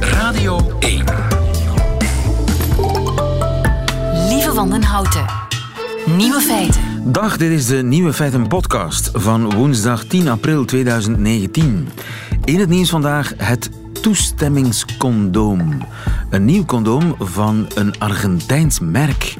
Radio 1. Lieve Wandenhouten. Nieuwe feiten. Dag, dit is de Nieuwe Feiten podcast van woensdag 10 april 2019. In het nieuws vandaag het toestemmingscondoom. Een nieuw condoom van een Argentijns merk.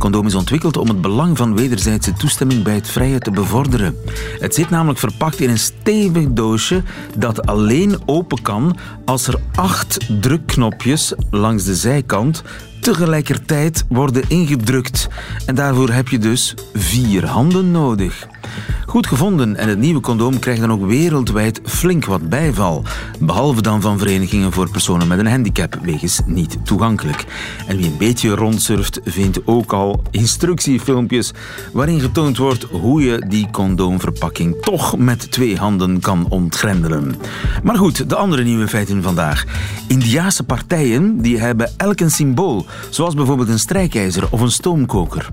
Condoom is ontwikkeld om het belang van wederzijdse toestemming bij het vrije te bevorderen. Het zit namelijk verpakt in een stevig doosje dat alleen open kan als er acht drukknopjes langs de zijkant tegelijkertijd worden ingedrukt. En daarvoor heb je dus vier handen nodig. Goed gevonden en het nieuwe condoom krijgt dan ook wereldwijd flink wat bijval. Behalve dan van verenigingen voor personen met een handicap, wegens niet toegankelijk. En wie een beetje rondsurft, vindt ook al instructiefilmpjes waarin getoond wordt hoe je die condoomverpakking toch met twee handen kan ontgrendelen. Maar goed, de andere nieuwe feiten vandaag. Indiase partijen die hebben elk een symbool, zoals bijvoorbeeld een strijkijzer of een stoomkoker.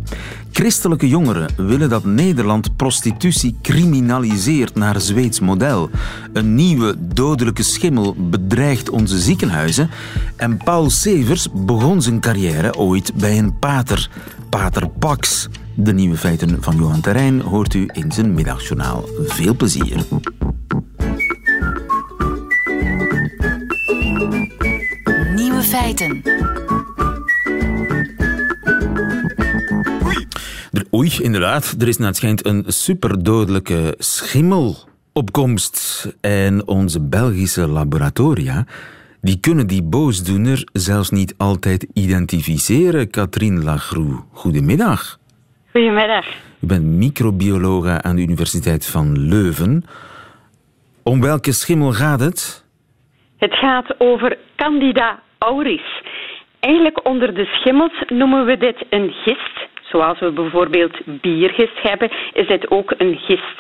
Christelijke jongeren willen dat Nederland prostitutie criminaliseert naar Zweeds model. Een nieuwe dodelijke schimmel bedreigt onze ziekenhuizen. En Paul Severs begon zijn carrière ooit bij een pater, Pater Pax. De nieuwe feiten van Johan Terrein hoort u in zijn middagjournaal. Veel plezier. Nieuwe feiten. Oei, inderdaad. Er is naar het schijnt een superdodelijke schimmelopkomst. En onze Belgische laboratoria die kunnen die boosdoener zelfs niet altijd identificeren. Katrien Lagroe, goedemiddag. Goedemiddag. U bent microbiologe aan de Universiteit van Leuven. Om welke schimmel gaat het? Het gaat over Candida auris. Eigenlijk onder de schimmels noemen we dit een gist. Zoals we bijvoorbeeld biergist hebben, is dit ook een gist.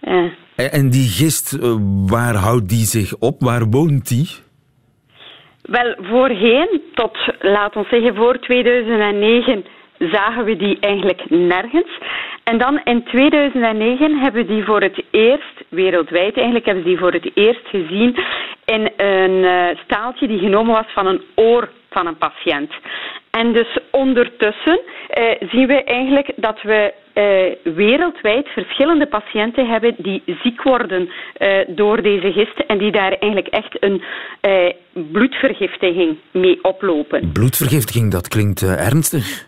Eh, En- En die gist, eh, waar houdt die zich op? Waar woont die? wel, voorheen, tot laten we zeggen voor 2009, zagen we die eigenlijk nergens. En dan in 2009 hebben we die voor het eerst, wereldwijd eigenlijk, hebben ze die voor het eerst gezien in een eh, staaltje die genomen was van een oor van een patiënt. En dus ondertussen eh, zien we eigenlijk dat we eh, wereldwijd verschillende patiënten hebben die ziek worden eh, door deze gisten en die daar eigenlijk echt een eh, bloedvergiftiging mee oplopen. Bloedvergiftiging, dat klinkt eh, ernstig.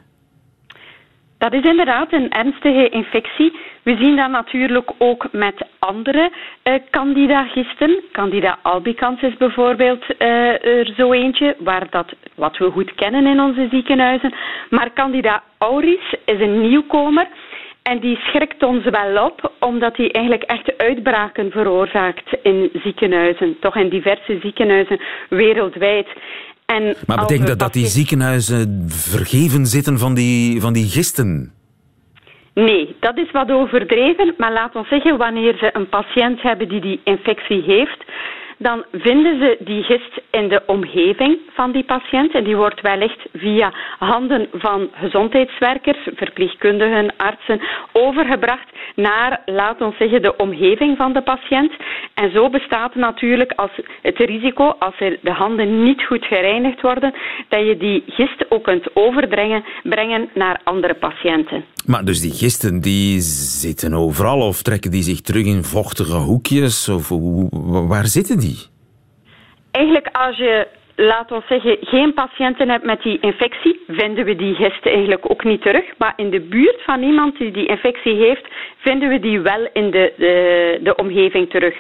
Dat is inderdaad een ernstige infectie. We zien dat natuurlijk ook met andere eh candida-gisten. Candida albicans is bijvoorbeeld eh, er zo eentje, waar dat, wat we goed kennen in onze ziekenhuizen. Maar Candida auris is een nieuwkomer. En die schrikt ons wel op, omdat die eigenlijk echt uitbraken veroorzaakt in ziekenhuizen. Toch in diverse ziekenhuizen wereldwijd. En Maar betekent dat dat die ziekenhuizen vergeven zitten van die, van die gisten? Nee, dat is wat overdreven. Maar laat ons zeggen, wanneer ze een patiënt hebben die die infectie heeft, dan vinden ze die gist in de omgeving van die patiënt. En die wordt wellicht via handen van gezondheidswerkers, verpleegkundigen, artsen, overgebracht naar, laat ons zeggen, de omgeving van de patiënt. En zo bestaat natuurlijk als het risico, als de handen niet goed gereinigd worden, dat je die gist ook kunt overbrengen brengen naar andere patiënten. Maar dus die gisten, die zitten overal of trekken die zich terug in vochtige hoekjes? Of waar zitten die? Eigenlijk als je, laat ons zeggen, geen patiënten hebt met die infectie, vinden we die gisten eigenlijk ook niet terug. Maar in de buurt van iemand die die infectie heeft, vinden we die wel in de, de, de omgeving terug.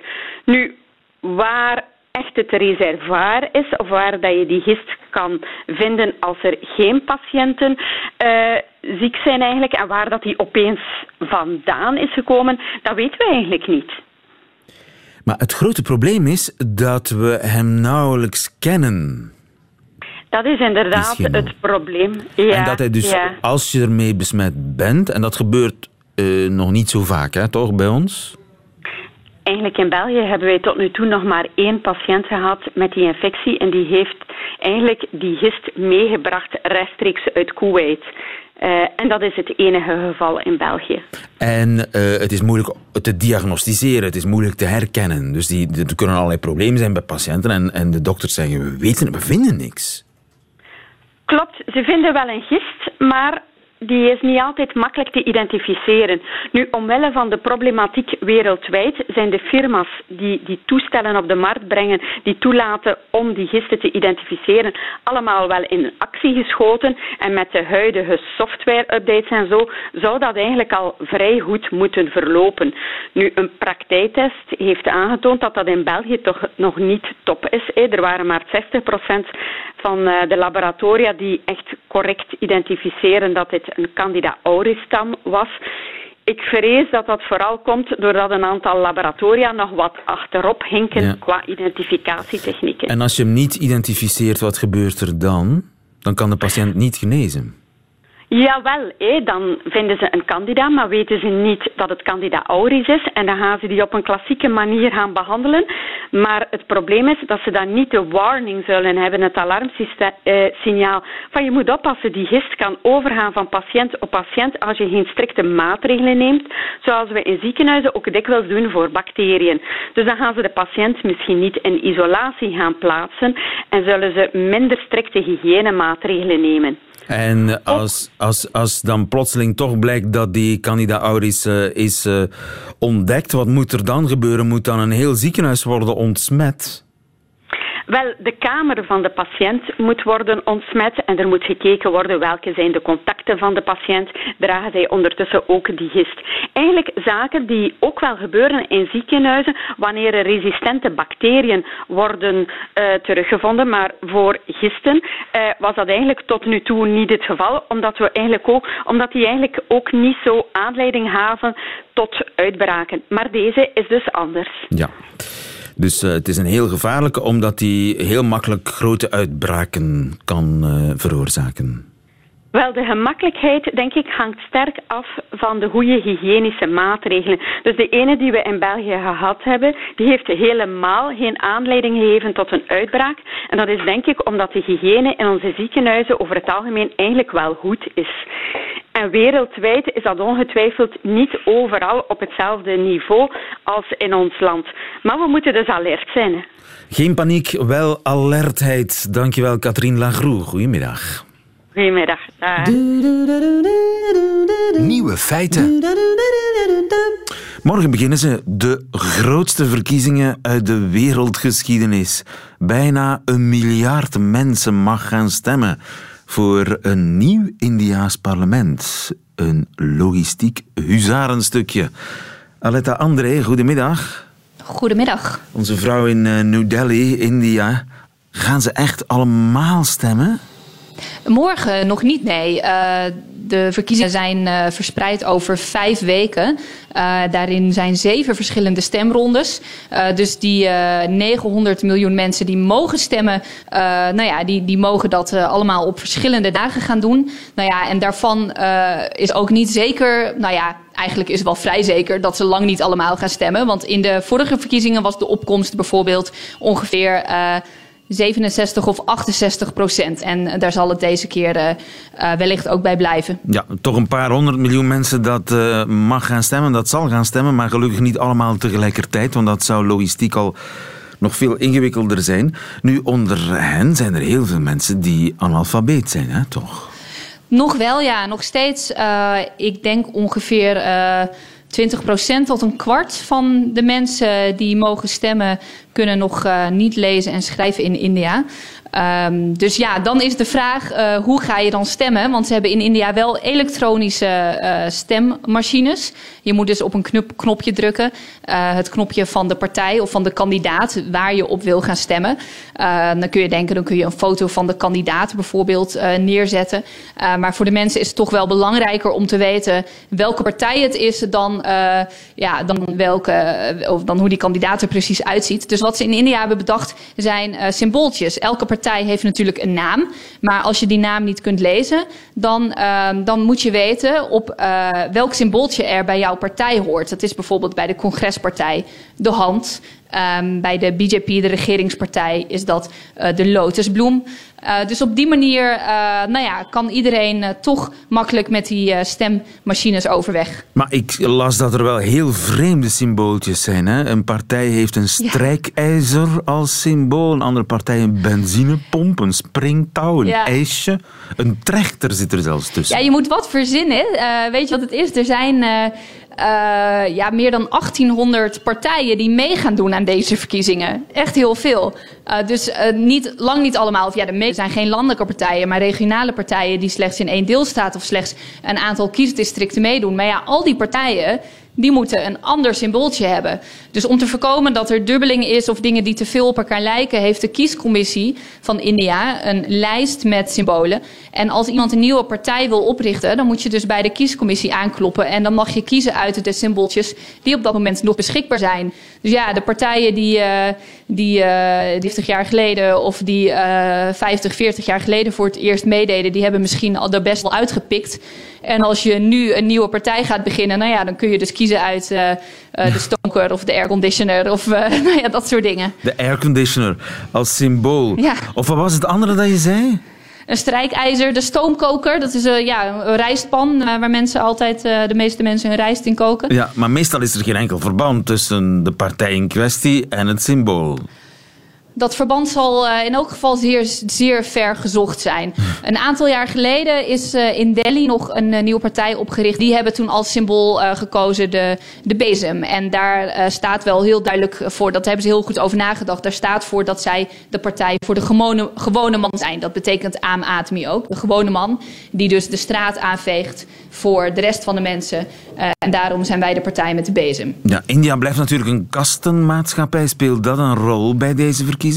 Nu, waar echt het reservoir is, of waar dat je die gist kan vinden als er geen patiënten eh, ziek zijn eigenlijk, en waar dat die opeens vandaan is gekomen, dat weten we eigenlijk niet. Maar het grote probleem is dat we hem nauwelijks kennen. Dat is inderdaad het probleem. Ja, en dat hij dus, ja. als je ermee besmet bent, en dat gebeurt eh, nog niet zo vaak, hè, toch, bij ons? eigenlijk in België hebben wij tot nu toe nog maar één patiënt gehad met die infectie en die heeft eigenlijk die gist meegebracht rechtstreeks uit Kuwait. Uh, en dat is het enige geval in België. En uh, het is moeilijk te diagnosticeren, het is moeilijk te herkennen. Dus die, er kunnen allerlei problemen zijn bij patiënten en, en de dokters zeggen, we weten, we vinden niks. Klopt, ze vinden wel een gist, maar die is niet altijd makkelijk te identificeren. Nu, omwille van de problematiek wereldwijd zijn de firma's die die toestellen op de markt brengen, die toelaten om die gisten te identificeren, allemaal wel in actie geschoten. En met de huidige software-updates en zo zou dat eigenlijk al vrij goed moeten verlopen. Nu, een praktijktest heeft aangetoond dat dat in België toch nog niet top is. Er waren maar 60% van eh, de laboratoria die echt correct identificeren dat dit een Candida auris-stam was. Ik vrees dat dat vooral komt doordat een aantal laboratoria nog wat achterop hinken qua identificatietechnieken. En als je hem niet identificeert, wat gebeurt er dan? Dan kan de patiënt niet genezen. Jawel, dan vinden ze een candida, maar weten ze niet dat het candida auris is. En dan gaan ze die op een klassieke manier gaan behandelen. Maar het probleem is dat ze dan niet de warning zullen hebben, het alarmsignaal. Van je moet oppassen, die gist kan overgaan van patiënt op patiënt als je geen strikte maatregelen neemt. Zoals we in ziekenhuizen ook dikwijls doen voor bacteriën. Dus dan gaan ze de patiënt misschien niet in isolatie gaan plaatsen en zullen ze minder strikte hygiënemaatregelen nemen. En als, als, als dan plotseling toch blijkt dat die Candida auris uh, is uh, ontdekt, wat moet er dan gebeuren? Moet dan een heel ziekenhuis worden ontsmet? Wel, de kamer van de patiënt moet worden ontsmet en er moet gekeken worden welke zijn de contacten van de patiënt. Dragen zij ondertussen ook die gist? Eigenlijk zaken die ook wel gebeuren in ziekenhuizen wanneer er resistente bacteriën worden uh, teruggevonden. Maar voor gisten uh, was dat eigenlijk tot nu toe niet het geval, omdat, we eigenlijk ook, omdat die eigenlijk ook niet zo aanleiding gaven tot uitbraken. Maar deze is dus anders. Ja. Dus uh, het is een heel gevaarlijke, omdat die heel makkelijk grote uitbraken kan uh, veroorzaken. Wel, de gemakkelijkheid, denk ik, hangt sterk af van de goede hygiënische maatregelen. Dus de ene die we in België gehad hebben, die heeft helemaal geen aanleiding gegeven tot een uitbraak. En dat is denk ik omdat de hygiëne in onze ziekenhuizen over het algemeen eigenlijk wel goed is. En wereldwijd is dat ongetwijfeld niet overal op hetzelfde niveau als in ons land. Maar we moeten dus alert zijn. Geen paniek, wel alertheid. Dankjewel, Katrien Lagroe. Goedemiddag. Goedemiddag. Nieuwe feiten. Morgen beginnen ze de grootste verkiezingen uit de wereldgeschiedenis. Bijna een miljard mensen mag gaan stemmen voor een nieuw Indiaas parlement. Een logistiek huzarenstukje. Aletta André, goedemiddag. Goedemiddag. Onze vrouw in eh, New Delhi, India. Gaan ze echt allemaal stemmen? Morgen nog niet, nee. Uh, de verkiezingen zijn uh, verspreid over vijf weken. Uh, daarin zijn zeven verschillende stemrondes. dus die 900 miljoen mensen die mogen stemmen, nou ja, die, die mogen dat allemaal op verschillende dagen gaan doen. Nou ja, en daarvan is ook niet zeker, nou ja, eigenlijk is het wel vrij zeker dat ze lang niet allemaal gaan stemmen. Want in de vorige verkiezingen was de opkomst bijvoorbeeld ongeveer 67 of 68 procent. En eh, daar zal het deze keer uh, wellicht ook bij blijven. Ja, toch een paar honderd miljoen mensen dat uh, mag gaan stemmen, dat zal gaan stemmen, maar gelukkig niet allemaal tegelijkertijd, want dat zou logistiek al nog veel ingewikkelder zijn. Nu, onder hen zijn er heel veel mensen die analfabeet zijn, hè, toch? Nog wel, ja. Nog steeds. ik denk ongeveer 20% tot een kwart van de mensen die mogen stemmen kunnen nog uh, niet lezen en schrijven in India. Um, dus ja, dan is de vraag uh, hoe ga je dan stemmen? Want ze hebben in India wel elektronische uh, stemmachines. Je moet dus op een knop, knopje drukken. Uh, het knopje van de partij of van de kandidaat waar je op wil gaan stemmen. dan kun je denken, dan kun je een foto van de kandidaat bijvoorbeeld neerzetten. maar voor de mensen is het toch wel belangrijker om te weten welke partij het is dan, ja, dan, welke, of dan hoe die kandidaat er precies uitziet. Dus wat ze in India hebben bedacht zijn symbooltjes. Elke partij heeft natuurlijk een naam. Maar als je die naam niet kunt lezen, dan, uh, dan moet je weten op uh, welk symbooltje er bij jouw partij hoort. Dat is bijvoorbeeld bij de congrespartij de hand. Um, bij de BJP, de regeringspartij, is dat uh, de lotusbloem. Uh, dus op die manier uh, nou ja, kan iedereen toch makkelijk met die stemmachines overweg. Maar ik las dat er wel heel vreemde symbooltjes zijn. Hè? Een partij heeft een strijkijzer ja. als symbool, een andere partij een benzinepomp, een springtouw, een ja. ijsje. Een trechter zit er zelfs tussen. Ja, je moet wat verzinnen. weet je wat het is? Er zijn ja, meer dan 1800 partijen die mee gaan doen aan deze verkiezingen. Echt heel veel. Uh, dus uh, niet, lang niet allemaal. Of ja, de meeste zijn geen landelijke partijen, maar regionale partijen die slechts in één deelstaat of slechts een aantal kiesdistricten meedoen. Maar ja, al die partijen die moeten een ander symbooltje hebben. Dus om te voorkomen dat er dubbeling is of dingen die te veel op elkaar lijken, heeft de kiescommissie van India een lijst met symbolen. En als iemand een nieuwe partij wil oprichten, dan moet je dus bij de kiescommissie aankloppen. En dan mag je kiezen uit de symbooltjes die op dat moment nog beschikbaar zijn. Dus ja, de partijen die, uh, die uh, 50 jaar geleden of die uh, 50, 40 jaar geleden voor het eerst meededen, die hebben misschien al best wel uitgepikt. En als je nu een nieuwe partij gaat beginnen, nou ja, dan kun je dus kiezen uit uh, uh, de stoker of de airconditioner of uh, nou ja, dat soort dingen. De airconditioner als symbool. Ja. Of wat was het andere dat je zei? Een strijkijzer, de stoomkoker. Dat is uh, ja, een rijstpan waar mensen altijd, de meeste mensen hun rijst in koken. Ja, maar meestal is er geen enkel verband tussen de partij in kwestie en het symbool dat verband zal uh, in elk geval zeer, zeer ver gezocht zijn. Een aantal jaar geleden is uh, in Delhi nog een uh, nieuwe partij opgericht. Die hebben toen als symbool gekozen de, de bezem. En daar staat wel heel duidelijk voor, dat hebben ze heel goed over nagedacht. Daar staat voor dat zij de partij voor de gewone, gewone man zijn. Dat betekent Aam Atmi ook, de gewone man. Die dus de straat aanveegt voor de rest van de mensen. en daarom zijn wij de partij met de bezem. Ja, India blijft natuurlijk een kastenmaatschappij. Speelt dat een rol bij deze verkiezingen?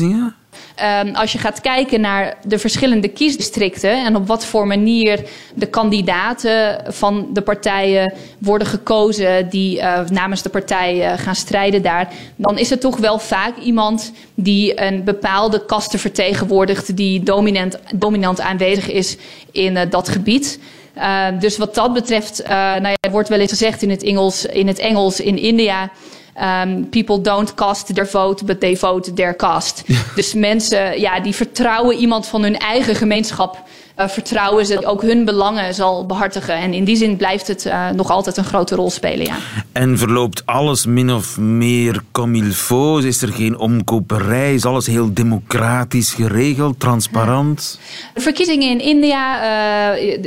Um, als je gaat kijken naar de verschillende kiesdistricten en op wat voor manier de kandidaten van de partijen worden gekozen die uh, namens de partij uh, gaan strijden daar, dan is het toch wel vaak iemand die een bepaalde kaste vertegenwoordigt die dominant, dominant aanwezig is in uh, dat gebied. Uh, dus wat dat betreft, nou ja, er wordt wel eens gezegd in het Engels in, het Engels in India. Um, people don't cast their vote, but they vote their cast. Dus mensen ja, die vertrouwen iemand van hun eigen gemeenschap. Uh, vertrouwen ze ook hun belangen zal behartigen. En in die zin blijft het uh, nog altijd een grote rol spelen. Ja. En verloopt alles min of meer comme il faut? Is er geen omkoperij? Is alles heel democratisch geregeld, transparant? De verkiezingen in India uh,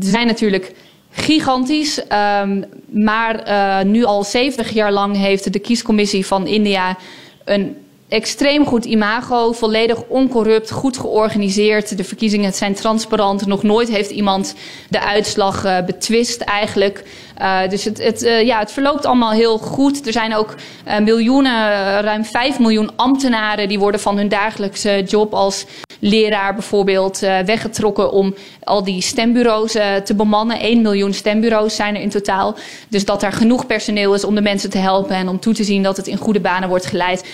zijn natuurlijk gigantisch. Um, maar uh, nu al 70 jaar lang heeft de kiescommissie van India een extreem goed imago, volledig oncorrupt, goed georganiseerd. De verkiezingen zijn transparant. Nog nooit heeft iemand de uitslag uh, betwist eigenlijk. Uh, dus het, het, ja, het verloopt allemaal heel goed. Er zijn ook miljoenen, ruim 5 miljoen ambtenaren die worden van hun dagelijkse job als leraar bijvoorbeeld weggetrokken om al die stembureaus te bemannen. 1 miljoen stembureaus zijn er in totaal. Dus dat er genoeg personeel is om de mensen te helpen en om toe te zien dat het in goede banen wordt geleid.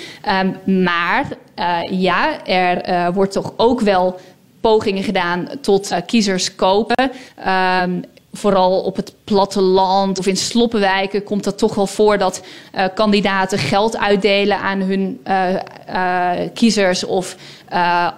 Um, maar uh, ja, er uh, wordt toch ook wel pogingen gedaan tot kiezers kopen. Um, vooral op het platteland of in sloppenwijken komt dat toch wel voor dat uh, kandidaten geld uitdelen aan hun uh, uh, kiezers of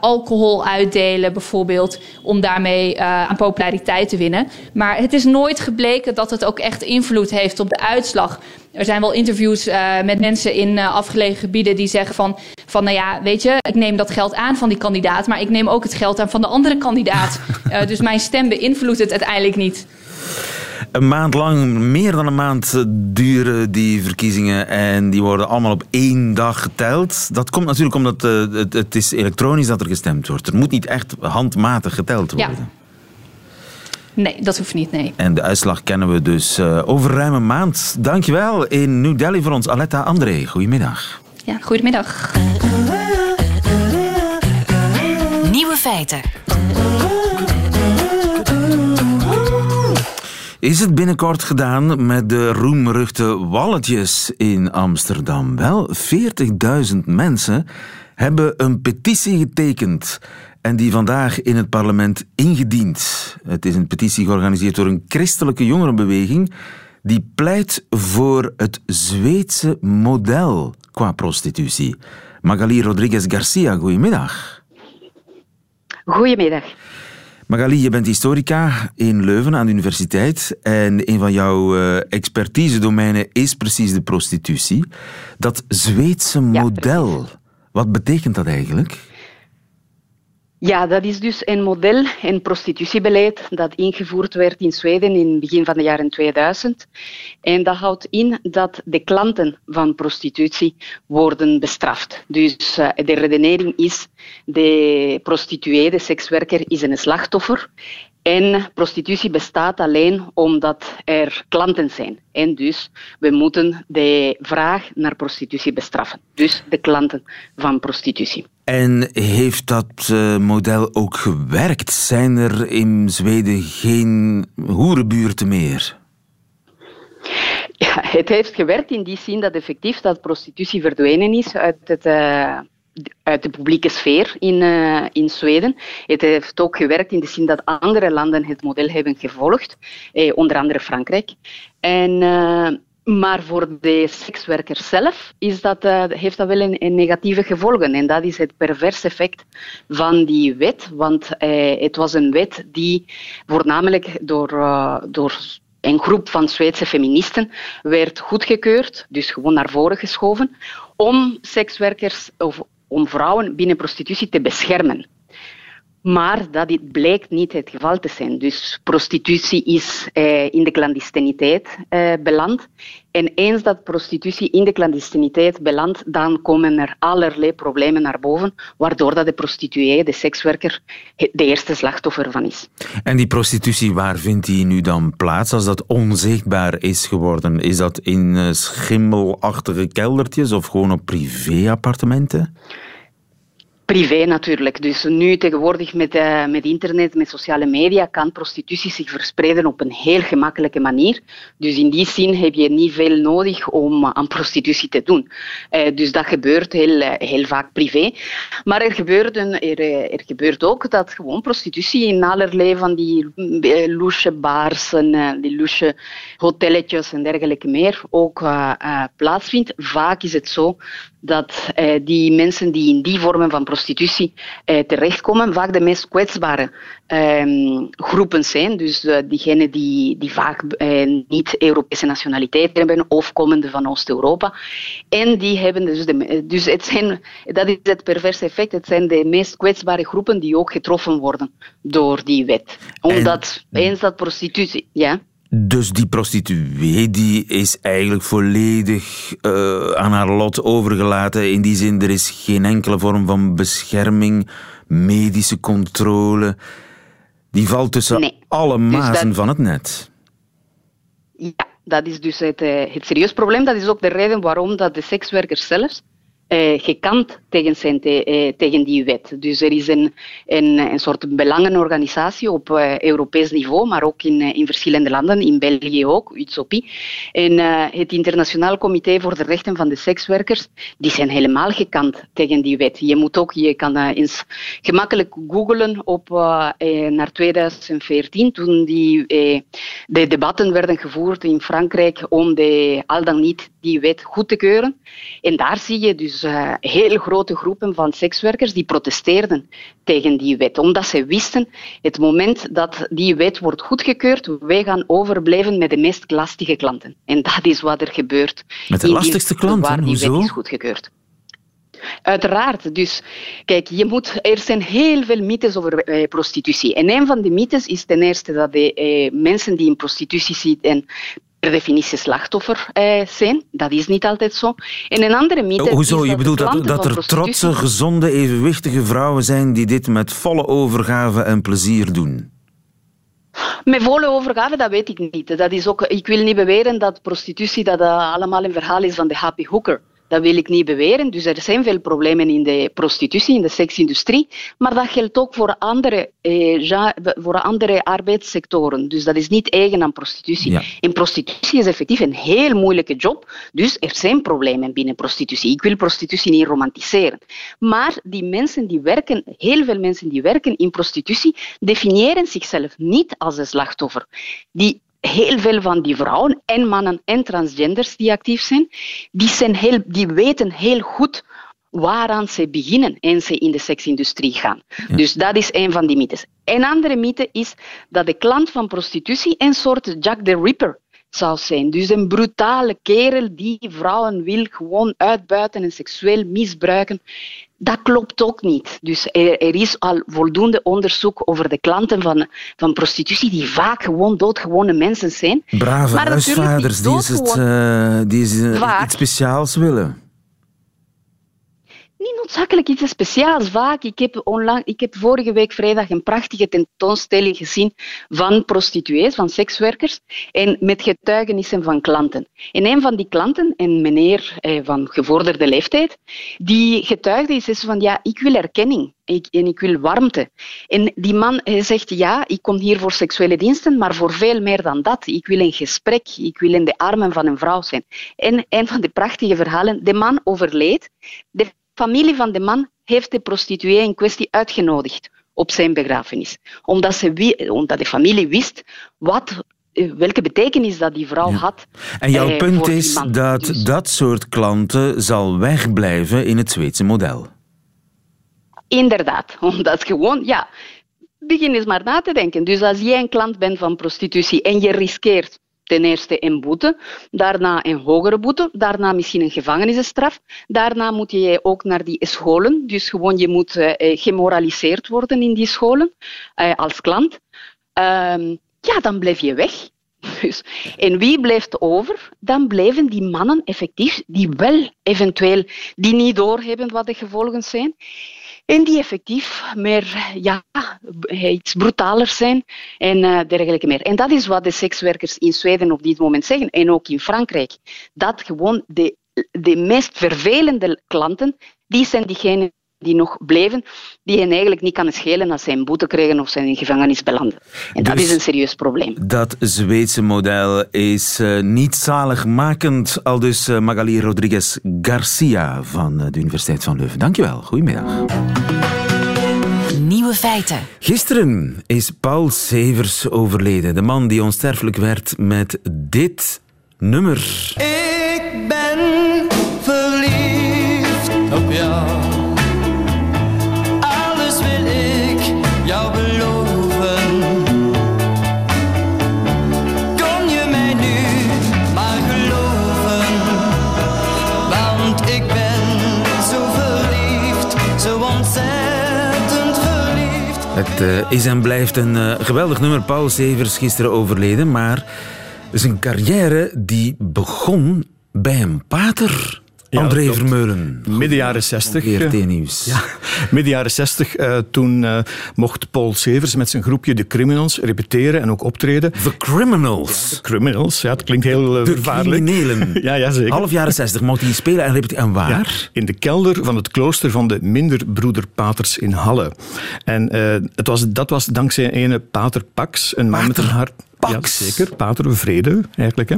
alcohol uitdelen bijvoorbeeld om daarmee aan populariteit te winnen. Maar het is nooit gebleken dat het ook echt invloed heeft op de uitslag. Er zijn wel interviews met mensen in afgelegen gebieden die zeggen van, van, nou ja, weet je, ik neem dat geld aan van die kandidaat, maar ik neem ook het geld aan van de andere kandidaat. dus mijn stem beïnvloedt het uiteindelijk niet. Een maand lang, meer dan een maand duren die verkiezingen en die worden allemaal op één dag geteld. Dat komt natuurlijk omdat het, het is elektronisch dat er gestemd wordt. Er moet niet echt handmatig geteld worden. Ja. Nee, dat hoeft niet, nee. En de uitslag kennen we dus uh, over ruim een maand. Dankjewel in New Delhi voor ons, Aletta André. Goedemiddag. Ja, goedemiddag. Nieuwe feiten. Is het binnenkort gedaan met de roemruchte walletjes in Amsterdam? Wel, 40.000 mensen hebben een petitie getekend en die vandaag in het parlement ingediend. Het is een petitie georganiseerd door een christelijke jongerenbeweging die pleit voor het Zweedse model qua prostitutie. Magali Rodriguez Garcia, goedemiddag. Goedemiddag. Magali, je bent historica in Leuven aan de universiteit en een van jouw uh, expertise-domeinen is precies de prostitutie. Dat Zweedse model, wat betekent dat eigenlijk? Ja, dat is dus een model, een prostitutiebeleid dat ingevoerd werd in Zweden in het begin van de jaren 2000. En dat houdt in dat de klanten van prostitutie worden bestraft. Dus uh, de redenering is, de prostituee, de sekswerker, is een slachtoffer. En prostitutie bestaat alleen omdat er klanten zijn. En dus we moeten de vraag naar prostitutie bestraffen. Dus de klanten van prostitutie. En heeft dat uh, model ook gewerkt? Zijn er in Zweden geen hoerenbuurten meer? Ja, het heeft gewerkt in die zin dat effectief dat prostitutie verdwenen is uit het... Uh, uit de publieke sfeer in, uh, in Zweden. Het heeft ook gewerkt in de zin dat andere landen het model hebben gevolgd, eh, onder andere Frankrijk. En, uh, maar voor de sekswerkers zelf is dat, uh, heeft dat wel een, een, negatieve gevolgen. En dat is het perverse effect van die wet. Want het was een wet die voornamelijk door, door een groep van Zweedse feministen werd goedgekeurd, dus gewoon naar voren geschoven, om sekswerkers of om vrouwen binnen prostitutie te beschermen. Maar dat dit blijkt niet het geval te zijn. Dus prostitutie is eh, in de clandestiniteit eh, beland. En eens dat prostitutie in de clandestiniteit belandt, dan komen er allerlei problemen naar boven, waardoor dat de prostituee, de sekswerker, de eerste slachtoffer van is. En die prostitutie, waar vindt die nu dan plaats als dat onzichtbaar is geworden? Is dat in eh, schimmelachtige keldertjes of gewoon op privéappartementen? Privé natuurlijk. Dus nu tegenwoordig met, uh, met internet, met sociale media, kan prostitutie zich verspreiden op een heel gemakkelijke manier. Dus in die zin heb je niet veel nodig om aan prostitutie te doen. Uh, dus dat gebeurt heel, uh, heel vaak privé. Maar er gebeurt, er, er, gebeurt ook dat gewoon prostitutie in allerlei van die loesje bars en die loesje hotelletjes en dergelijke meer ook plaatsvindt. Vaak is het zo dat eh, die mensen die in die vormen van prostitutie eh, terechtkomen, vaak de meest kwetsbare ehm, groepen zijn. Dus uh, diegenen die, die vaak eh, niet Europese nationaliteit hebben of komende van Oost-Europa. En die hebben dus, de, dus het zijn, dat is het perverse effect, het zijn de meest kwetsbare groepen die ook getroffen worden door die wet. Omdat eens dat prostitutie, ja. Dus die prostituee die is eigenlijk volledig uh, aan haar lot overgelaten. In die zin, er is geen enkele vorm van bescherming, medische controle. Die valt tussen nee. alle Dus mazen dat- van het net. Ja, dat is dus het, eh, het serieus probleem. Dat is ook de reden waarom dat de sekswerkers zelfs eh, gekant tegen zijn eh, tegen die wet. Dus er is een, een, soort belangenorganisatie op eh, Europees niveau, maar ook in, in verschillende landen, in België ook, UTSOPI. En het Internationaal Comité voor de Rechten van de Sekswerkers, die zijn helemaal gekant tegen die wet. Je moet ook, je kan eens gemakkelijk googlen op naar 2014, toen die, de debatten werden gevoerd in Frankrijk om de, al dan niet die wet goed te keuren. En daar zie je dus eh, heel grote groepen van sekswerkers die protesteerden tegen die wet. Omdat ze wisten, het moment dat die wet wordt goedgekeurd, wij gaan overblijven met de meest lastige klanten. En dat is wat er gebeurt. Met de lastigste klanten? Waar die Hoezo? wet is goedgekeurd. Uiteraard. Dus kijk, je moet, er zijn heel veel mythes over eh, prostitutie. En een van de mythes is ten eerste dat de eh, mensen die in prostitutie zitten per definitie slachtoffer eh, zijn. Dat is niet altijd zo. En een andere mythe Oh, Hoezo? Je dat bedoelt dat, dat er trotse, gezonde, evenwichtige vrouwen zijn die dit met volle overgave en plezier doen? Met volle overgave, dat weet ik niet. Dat is ook, ik wil niet beweren dat prostitutie dat, eh, allemaal een verhaal is van de happy hooker. Dat wil ik niet beweren. Dus er zijn veel problemen in de prostitutie, in de seksindustrie. Maar dat geldt ook voor andere, eh, voor andere arbeidssectoren. Dus dat is niet eigen aan prostitutie. Ja. En prostitutie is effectief een heel moeilijke job. Dus er zijn problemen binnen prostitutie. Ik wil prostitutie niet romantiseren. Maar die mensen die werken, heel veel mensen die werken in prostitutie, definiëren zichzelf niet als een slachtoffer. Die heel veel van die vrouwen en mannen en transgenders die actief zijn, die, zijn heel, die weten heel goed waaraan ze beginnen eens ze in de seksindustrie gaan. Dus dat is een van die mythes. Een andere mythe is dat de klant van prostitutie een soort Jack the Ripper zou zijn. Dus een brutale kerel die vrouwen wil gewoon uitbuiten en seksueel misbruiken. Dat klopt ook niet. Dus er, er, is al voldoende onderzoek over de klanten van, van prostitutie, die vaak gewoon doodgewone mensen zijn. Brave Maar huisvaders die, is het, eh, die is, iets speciaals willen. Niet noodzakelijk iets speciaals. Vaak, ik heb, ik heb vorige week vrijdag een prachtige tentoonstelling gezien van prostituees, van sekswerkers, en met getuigenissen van klanten. En een van die klanten, een meneer eh, van gevorderde leeftijd, die getuigde is, van ja, ik wil erkenning en ik wil warmte. En die man zegt ja, ik kom hier voor seksuele diensten, maar voor veel meer dan dat. Ik wil een gesprek, ik wil in de armen van een vrouw zijn. En een van de prachtige verhalen, de man overleed. De familie van de man heeft de prostituee in kwestie uitgenodigd op zijn begrafenis. Omdat, ze, omdat de familie wist wat, eh, welke betekenis dat die vrouw Ja. had. En jouw eh, punt is dat Dus- dat soort klanten zal wegblijven in het Zweedse model. Inderdaad, omdat gewoon, ja, begin eens maar na te denken. Dus als jij een klant bent van prostitutie en je riskeert ten eerste een boete, daarna een hogere boete, daarna misschien een gevangenisstraf, daarna moet je ook naar die scholen, dus gewoon je moet eh, eh, gemoraliseerd worden in die scholen eh, als klant. Ehm, ja, dan blijf je weg. Dus, en wie blijft over? Dan blijven die mannen effectief, die wel eventueel, die niet doorhebben wat de gevolgen zijn. En die effectief meer, ja, iets brutaler zijn en eh, dergelijke meer. En dat is wat de sekswerkers in Zweden op dit moment zeggen. En ook in Frankrijk. Dat gewoon de, de meest vervelende klanten, die zijn diegenen die nog bleven, die hen eigenlijk niet kan schelen als ze een boete krijgen of ze in gevangenis belanden. En dat Dus- is een serieus probleem. Dat Zweedse model is eh, niet zaligmakend, al dus eh, Magali Rodriguez Garcia van eh, de Universiteit van Leuven. Dankjewel, goedemiddag. Nieuwe feiten. Gisteren is Paul Severs overleden, de man die onsterfelijk werd met dit nummer. Ik ben Het eh, is en blijft een eh, geweldig nummer. Paul Severs gisteren overleden, maar zijn carrière die begon bij een pater. Ja, André. Vermeulen. Midden jaren 60. eh, VRT Nieuws. Ja, midden jaren 60. eh, toen eh, mocht Paul Severs met zijn groepje The Criminals repeteren en ook optreden. The Criminals. Criminals, ja, het klinkt heel eh, De vervaarlijk. criminelen. ja, ja, zeker. Half jaren 60 mocht hij spelen en repeteren. En waar? in de kelder van het klooster van de Minderbroederpaters in Halle. En het was, dat was dankzij ene pater Pax, een man met een hart... Pax? Ja, zeker. Pater Vrede, eigenlijk. Hè.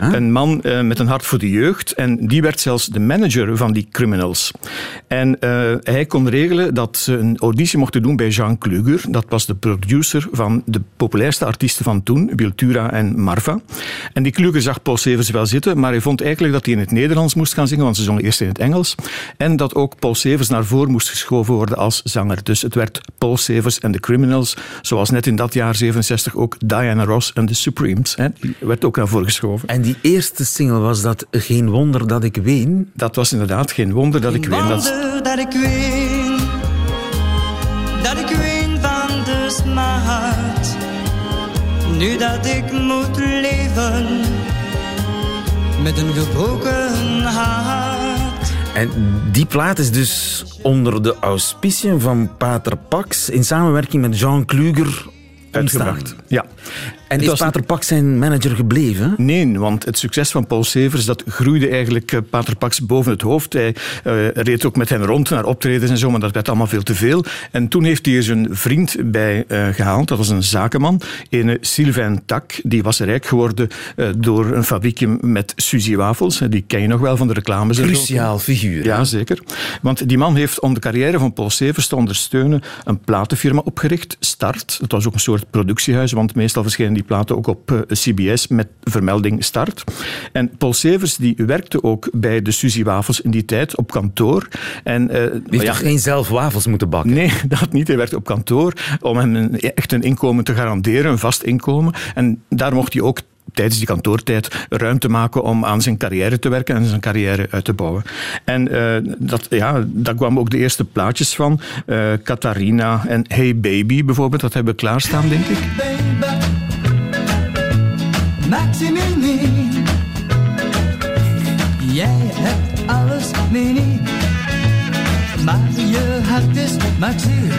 Een man eh, met een hart voor de jeugd. En die werd zelfs de manager van die criminals. En eh, hij kon regelen dat ze een auditie mochten doen bij Jean Kluger. Dat was de producer van de populairste artiesten van toen, Wiltura en Marva. En die Kluger zag Paul Severs wel zitten, maar hij vond eigenlijk dat hij in het Nederlands moest gaan zingen, want ze zongen eerst in het Engels. En dat ook Paul Severs naar voren moest geschoven worden als zanger. Dus het werd Paul Severs en de Criminals, zoals net in dat jaar 67 ook Diana Ross en de Supremes. Hè. Die werd ook naar voren geschoven. En die eerste single was dat Geen Wonder Dat Ik Ween. Dat was inderdaad geen wonder dat ik. Dat, Wonder dat ik ween, dat ik ween van de smart. Nu dat ik moet leven met een gebroken hart. En die plaat is dus onder de auspiciën van Pater Pax in samenwerking met Jean Kluger uitgebracht. Ja. En is was- Pater Pak zijn manager gebleven? Nee, want het succes van Paul Severs dat groeide eigenlijk eh, Pater Pax boven het hoofd. Hij eh, reed ook met hem rond naar optredens en zo, maar dat werd allemaal veel te veel. En toen heeft hij er zijn vriend bij eh, gehaald. Dat was een zakenman, een Sylvain Tak. Die was rijk geworden door een fabriekje met Suzy wafels. Die ken je nog wel van de reclames. Cruciaal figuur. Ja, zeker. Want die man heeft om de carrière van Paul Severs te ondersteunen een platenfirma opgericht, Start. Dat was ook een soort productiehuis, want meestal verschenen die platen ook op eh, CBS met vermelding Start. En Paul Severs die werkte ook bij de Suzy Wafels in die tijd op kantoor. En, eh, Die heeft ja, toch geen zelf wafels moeten bakken? Nee, dat niet. Hij werkte op kantoor om hem een, echt een inkomen te garanderen, een vast inkomen. En daar mocht hij ook tijdens die kantoortijd ruimte maken om aan zijn carrière te werken en zijn carrière uit te bouwen. En eh, dat, ja, daar kwamen ook de eerste plaatjes van. Eh Catharina en Hey Baby bijvoorbeeld, dat hebben we klaarstaan, denk ik. Maximini. Jij hebt alles mini. Maar je hart is.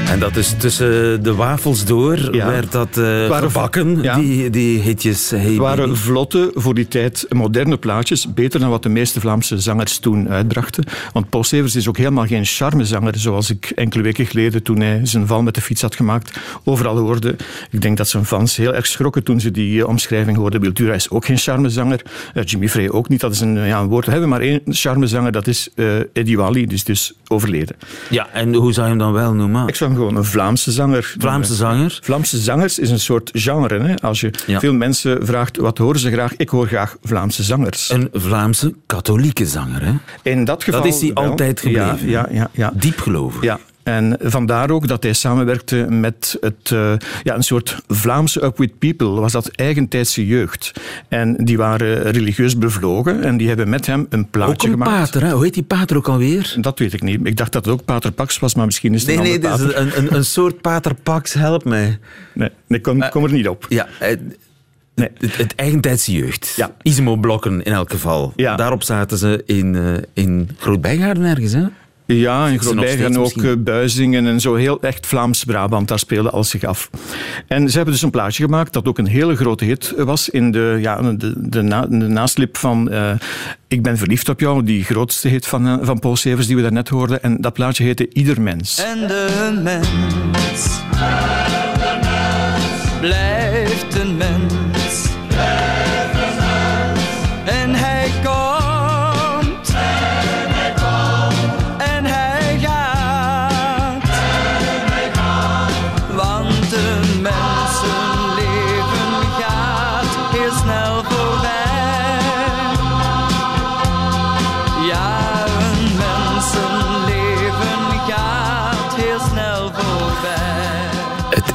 En dat is tussen de wafels door Ja. werd dat eh waren- ja. die, die hitjes. Hey Het waren Baby. vlotte, voor die tijd moderne plaatjes. Beter dan wat de meeste Vlaamse zangers toen uitbrachten. Want Paul Severs is ook helemaal geen charmezanger, zoals ik enkele weken geleden, toen hij zijn val met de fiets had gemaakt, overal hoorde. Ik denk dat zijn fans heel erg schrokken toen ze die eh, omschrijving hoorden. Wiltura is ook geen charmezanger. Eh, Jimmy Frey ook niet. Dat is een, ja, een woord. We hebben maar één charmezanger, dat is eh Eddie Wally, die is dus overleden. Ja, en hoe zou je hem dan wel noemen? Ik zou hem gewoon een Vlaamse zanger. Vlaamse zanger? Vlaamse zangers is een soort genre. Hè? Als je Ja. veel mensen vraagt, wat horen ze graag? Ik hoor graag Vlaamse zangers. Een Vlaamse katholieke zanger, hè? In dat geval Dat is hij altijd gebleven. Ja, ja, ja. ja. Diep geloven. Ja, en vandaar ook dat hij samenwerkte met het, eh, ja, een soort Vlaamse Up With People, was dat eigentijdse jeugd. En die waren religieus bevlogen en die hebben met hem een plaatje Ook een gemaakt. pater, hè? Hoe heet die pater ook alweer? Dat weet ik niet. Ik dacht dat het ook Pater Pax was, maar misschien is het Nee, een nee, pater. een, een, een soort pater Pax, help mij. Nee, ik kom, kom er niet op. Ja, eh, Nee. het, het eigentijdse jeugd. Ja. Ismo-blokken in elk geval. Ja. Daarop zaten ze in, eh in Groot-Bijgaarden ergens, hè? Ja, in en ook misschien. eh, Buizingen en zo heel echt Vlaams-Brabant, daar speelde alles zich af. En ze hebben dus een plaatje gemaakt dat ook een hele grote hit was in de, ja, de, de, na, de naslip van eh, Ik ben verliefd op jou, die grootste hit van, eh, van Paul Severs die we daarnet hoorden. En dat plaatje heette Ieder Mens. En de mens blijft een mens.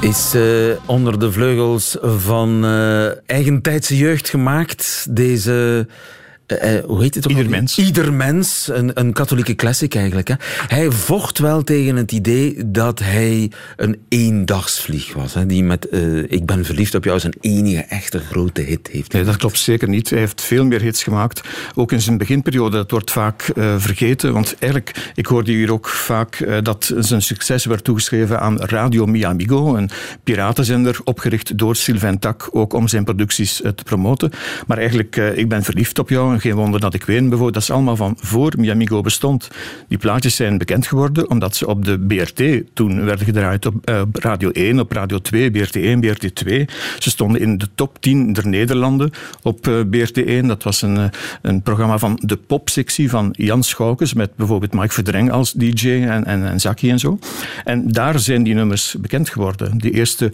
Is eh, onder de vleugels van eh eigentijdse jeugd gemaakt. Deze... eh, eh, hoe heet het ook Ieder mens. Ieder mens. Een, een katholieke classic eigenlijk. Hè. Hij vocht wel tegen het idee dat hij een eendagsvlieg was. Hè, die met eh, Ik ben verliefd op jou zijn enige echte grote hit heeft. Nee, dat klopt zeker niet. Hij heeft veel meer hits gemaakt. Ook in zijn beginperiode. Dat wordt vaak vergeten. Want eigenlijk, ik hoorde hier ook vaak dat zijn succes werd toegeschreven aan Radio Mi Amigo, een piratenzender opgericht door Sylvain Tak, ook om zijn producties te promoten. Maar eigenlijk, ik ben verliefd op jou geen wonder dat ik ween bijvoorbeeld. Dat is allemaal van voor Mi Amigo bestond. Die plaatjes zijn bekend geworden omdat ze op de BRT toen werden gedraaid op eh, Radio 1, op Radio 2, BRT 1, BRT 2. Ze stonden in de top 10 der Nederlanden op eh, BRT 1. Dat was een, eh, een programma van de popsectie van Jan Schoukens met bijvoorbeeld Mike Verdreng als DJ en, en, en en zo. En daar zijn die nummers bekend geworden. Die eerste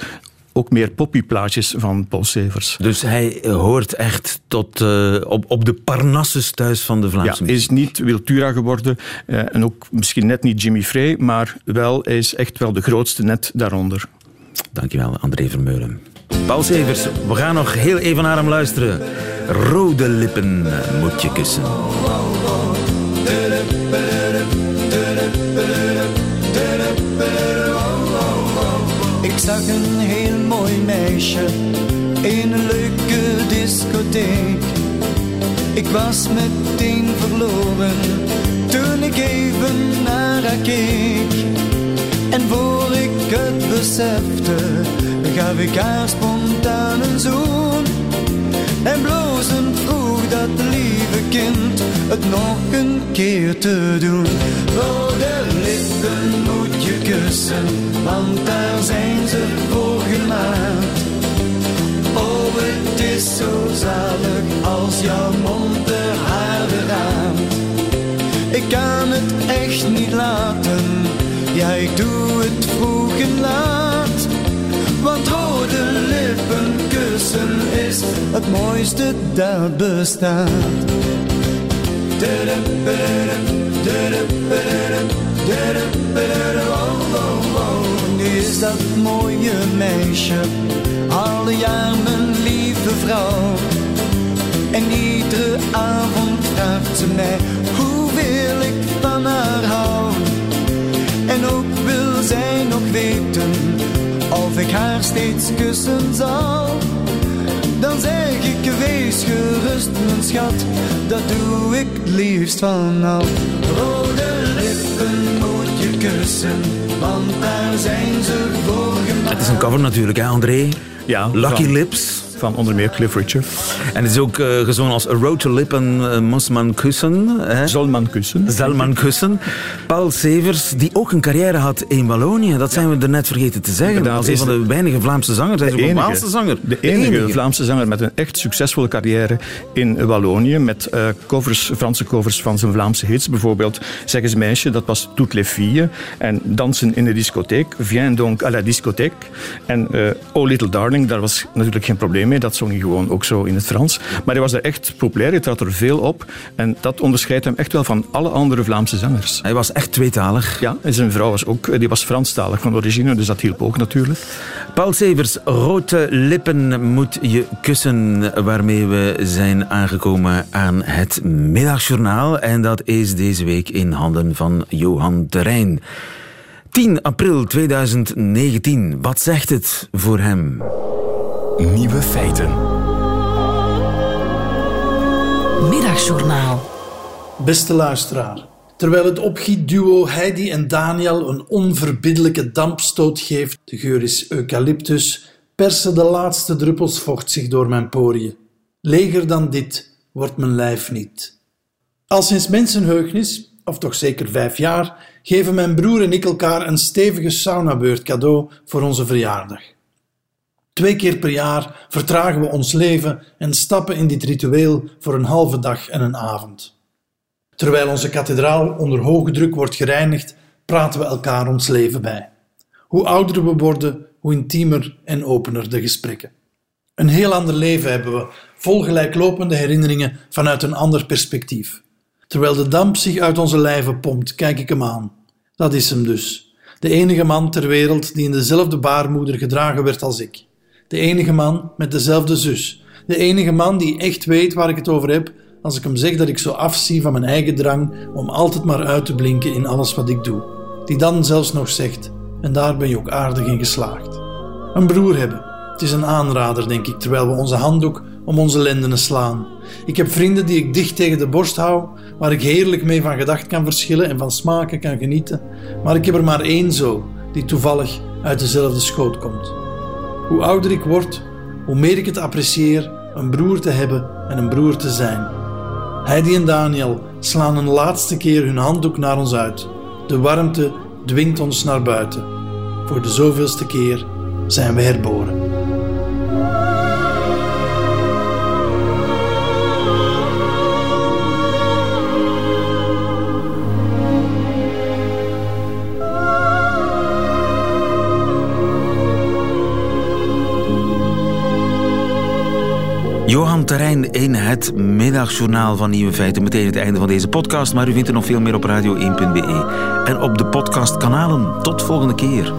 ook meer poppyplaatjes van Paul Severs. Dus hij eh, hoort echt tot, eh, op, op de Parnassus thuis van de Ja, Vlaamse hij is niet Wiltura geworden eh, en ook misschien net niet Jimmy Frey, maar wel, hij is echt wel de grootste net daaronder. Dankjewel, André Vermeulen. Paul Severs, we gaan nog heel even naar hem luisteren. Rode lippen moet je kussen. Ik zag een meisje in een leuke discotheek. Ik was meteen verloren toen ik even naar haar keek. En voor ik het besefte, gaf ik haar spontaan een zoen. En blozend vroeg dat lieve kind het nog een keer te doen. Rode lippen moet je want daar zijn ze voor gemaakt. Oh, het is zo zalig als jouw mond de haren raamt. Ik kan het echt niet laten, ja ik doe het vroeg en laat. Want rode lippen kussen is het mooiste dat bestaat. Is dat mooie meisje, alle jaar mijn lieve vrouw. En iedere avond vraagt ze mij hoeveel ik van haar hou. En ook wil zij nog weten of ik haar steeds kussen zal. Dan zeg ik, wees gerust mijn schat, dat doe ik liefst van al. Rode lippen moet je kussen, want daar zijn ze voor gemaakt. Het is een cover natuurlijk, hè, André? Ja, Lucky van- Lips. Van onder meer Cliff Richard. En het is ook eh, gezongen als A Road to Lippen uh, Muss man kussen. Hè? Kussen. Paul Severs, die ook een carrière had in Wallonië. Dat zijn we er net vergeten te zeggen. Inderdaad, Als een van de weinige Vlaamse zangers. Hij is ook een Waalse zanger. De enige, Vlaamse zanger met een echt succesvolle carrière in Wallonië. Met eh, covers, Franse covers van zijn Vlaamse hits. Bijvoorbeeld Zeg eens meisje, dat was Toutes les filles. En Dansen in de discotheek. Viens donc à la discothèque. En eh, Oh Little Darling, daar was natuurlijk geen probleem mee. Dat zong hij gewoon ook zo in het Frans. Maar hij was er echt populair, hij trad er veel op. En dat onderscheidt hem echt wel van alle andere Vlaamse zangers. Hij was echt tweetalig. Ja, en zijn vrouw was ook, eh, die was Franstalig van origine, dus dat hielp ook natuurlijk. Paul Severs, Rode Lippen moet je kussen, waarmee we zijn aangekomen aan het middagjournaal. En dat is deze week in handen van Johan Terrein. 10 april 2019, wat zegt het voor hem? Nieuwe feiten. Middagjournaal. Beste luisteraar, terwijl het opgietduo Heidi en Daniel een onverbiddelijke dampstoot geeft, de geur is eucalyptus, persen de laatste druppels vocht zich door mijn poriën. Leger dan dit wordt mijn lijf niet. Al sinds mensenheugnis, of toch zeker vijf jaar, geven mijn broer en ik elkaar een stevige saunabeurt cadeau voor onze verjaardag. Twee keer per jaar vertragen we ons leven en stappen in dit ritueel voor een halve dag en een avond. Terwijl onze kathedraal onder hoge druk wordt gereinigd, praten we elkaar ons leven bij. Hoe ouder we worden, hoe intiemer en opener de gesprekken. Een heel ander leven hebben we, vol gelijklopende herinneringen vanuit een ander perspectief. Terwijl de damp zich uit onze lijven pompt, kijk ik hem aan. Dat is hem dus. De enige man ter wereld die in dezelfde baarmoeder gedragen werd als ik. De enige man met dezelfde zus. De enige man die echt weet waar ik het over heb als ik hem zeg dat ik zo afzie van mijn eigen drang om altijd maar uit te blinken in alles wat ik doe. Die dan zelfs nog zegt, en daar ben je ook aardig in geslaagd. Een broer hebben. Het is een aanrader, denk ik, terwijl we onze handdoek om onze lendenen slaan. Ik heb vrienden die ik dicht tegen de borst hou, waar ik heerlijk mee van gedacht kan verschillen en van smaken kan genieten. Maar ik heb er maar één zo, die toevallig uit dezelfde schoot komt. Hoe ouder ik word, hoe meer ik het apprecieer een broer te hebben en een broer te zijn. Heidi en Daniel slaan een laatste keer hun handdoek naar ons uit. De warmte dwingt ons naar buiten. Voor de zoveelste keer zijn we herboren. Johan Terrein in het middagjournaal van Nieuwe Feiten. Meteen het einde van deze podcast, maar u vindt er nog veel meer op radio1.be en op de podcastkanalen. Tot volgende keer.